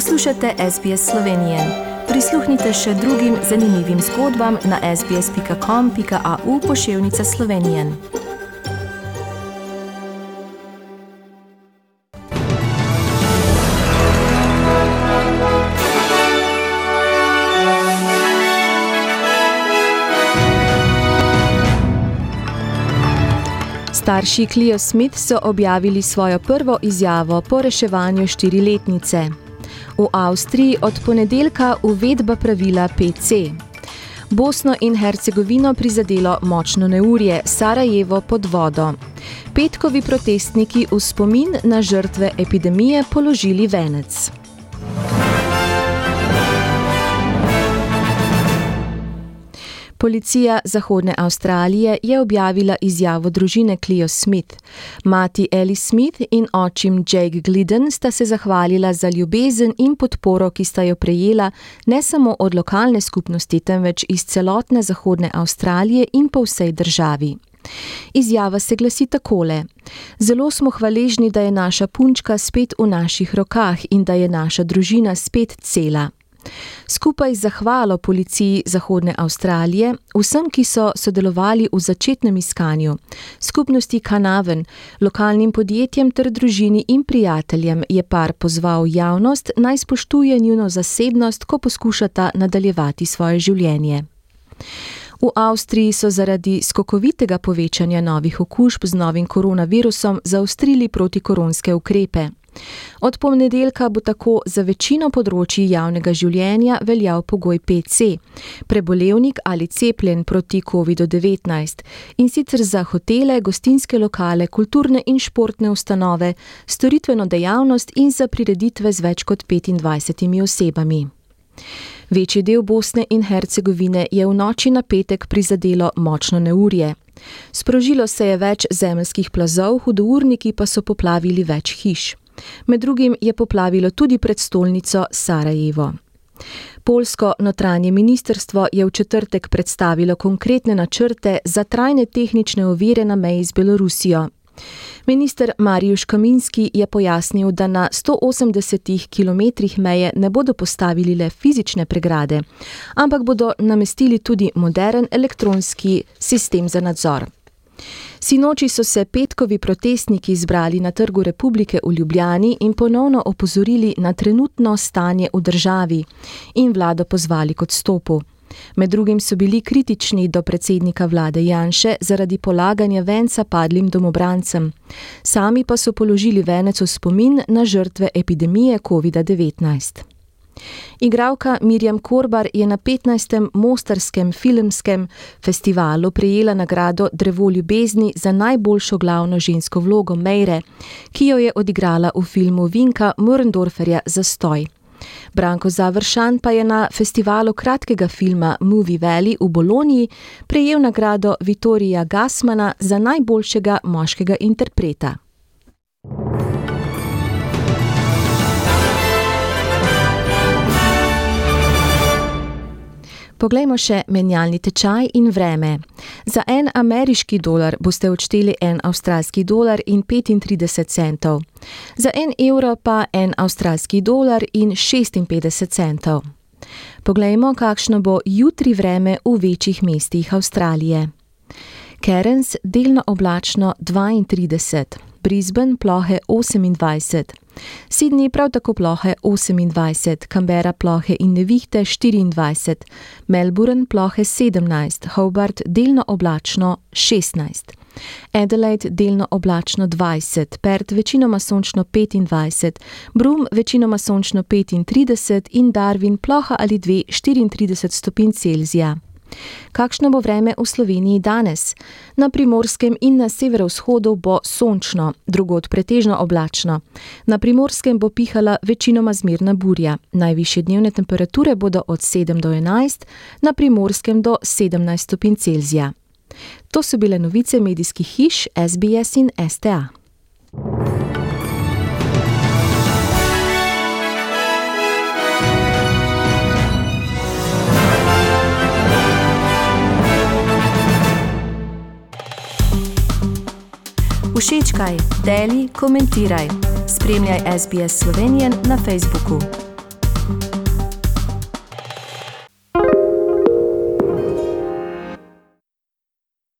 Poslušate SBS Slovenije. Prisluhnite še drugim zanimivim zgodbam na sbsp.com.au pošiljka Slovenije. Starši Clio Smith so objavili svojo prvo izjavo po reševanju štiriletnice. V Avstriji od ponedeljka uvedba pravila PC. Bosno in Hercegovino prizadelo močno neurje, Sarajevo pod vodo. Petkovi protestniki v spomin na žrtve epidemije položili venec. Policija Zahodne Avstralije je objavila izjavo družine Clio Smith. Mati Ellie Smith in očim Jake Glidden sta se zahvalila za ljubezen in podporo, ki sta jo prejela ne samo od lokalne skupnosti, temveč iz celotne Zahodne Avstralije in po vsej državi. Izjava se glasi takole: Zelo smo hvaležni, da je naša punčka spet v naših rokah in da je naša družina spet cela. Skupaj z zahvalo policiji Zahodne Avstralije, vsem, ki so sodelovali v začetnem iskanju, skupnosti Kanaven, lokalnim podjetjem ter družini in prijateljem, je par pozval javnost naj spoštuje njuno zasebnost, ko poskušata nadaljevati svoje življenje. V Avstriji so zaradi skokovitega povečanja novih okužb z novim koronavirusom zaostrili protikoronske ukrepe. Od ponedeljka bo tako za večino področji javnega življenja veljal pogoj PC, prebolevnik ali cepljen proti COVID-19 in sicer za hotele, gostinske lokale, kulturne in športne ustanove, storitveno dejavnost in za prireditve z več kot 25 osebami. Večji del Bosne in Hercegovine je v noči na petek prizadelo močno neurje. Sprožilo se je več zemljskih plazov, hudourniki pa so poplavili več hiš. Med drugim je poplavilo tudi predstolnico Sarajevo. Polsko notranje ministrstvo je v četrtek predstavilo konkretne načrte za trajne tehnične ovire na meji z Belorusijo. Minister Marijuš Kaminski je pojasnil, da na 180 km meje ne bodo postavili le fizične pregrade, ampak bodo namestili tudi modern elektronski sistem za nadzor. Sinoči so se petkovi protestniki zbrali na Trgu Republike v Ljubljani in ponovno opozorili na trenutno stanje v državi in vlado pozvali k odstopu. Med drugim so bili kritični do predsednika vlade Janše zaradi polaganja venca padlim domobrancem. Sami pa so položili venec v spomin na žrtve epidemije COVID-19. Igralka Mirjam Korbar je na 15. Mostarskem filmskem festivalu prejela nagrado Drevo ljubezni za najboljšo glavno žensko vlogo Mejre, ki jo je odigrala v filmu Vinka Murendorferja Zastoj. Branko Završan pa je na festivalu kratkega filma Movie Valley v Boloniji prejel nagrado Vitorija Gasmana za najboljšega moškega interpreta. Poglejmo še menjalni tečaj in vreme. Za en ameriški dolar boste odšteli en avstralski dolar in 35 centov, za en evro pa en avstralski dolar in 56 centov. Poglejmo, kakšno bo jutri vreme v večjih mestih Avstralije. Cairns delno oblačno 32. Brisbane plohe 28, Sydney prav tako plohe 28, Canberra plohe in nevihte 24, Melbourne plohe 17, Hobart delno oblačno 16. Adelaide delno oblačno 20, Perth večinoma sončno 25, Broome večinoma sončno 35 in Darwin ploha ali dve 34 stopinj Celzija. Kakšno bo vreme v Sloveniji danes? Na primorskem in na severovzhodu bo sončno, drugod pretežno oblačno. Na primorskem bo pihala večinoma zmerna burja. Najvišje dnevne temperature bodo od 7 do 11, na primorskem do 17 stopinj Celzija. To so bile novice medijskih hiš SBS in STA. Všečkaj, deli, komentiraj. Spremljaj SBS Slovenijo na Facebooku.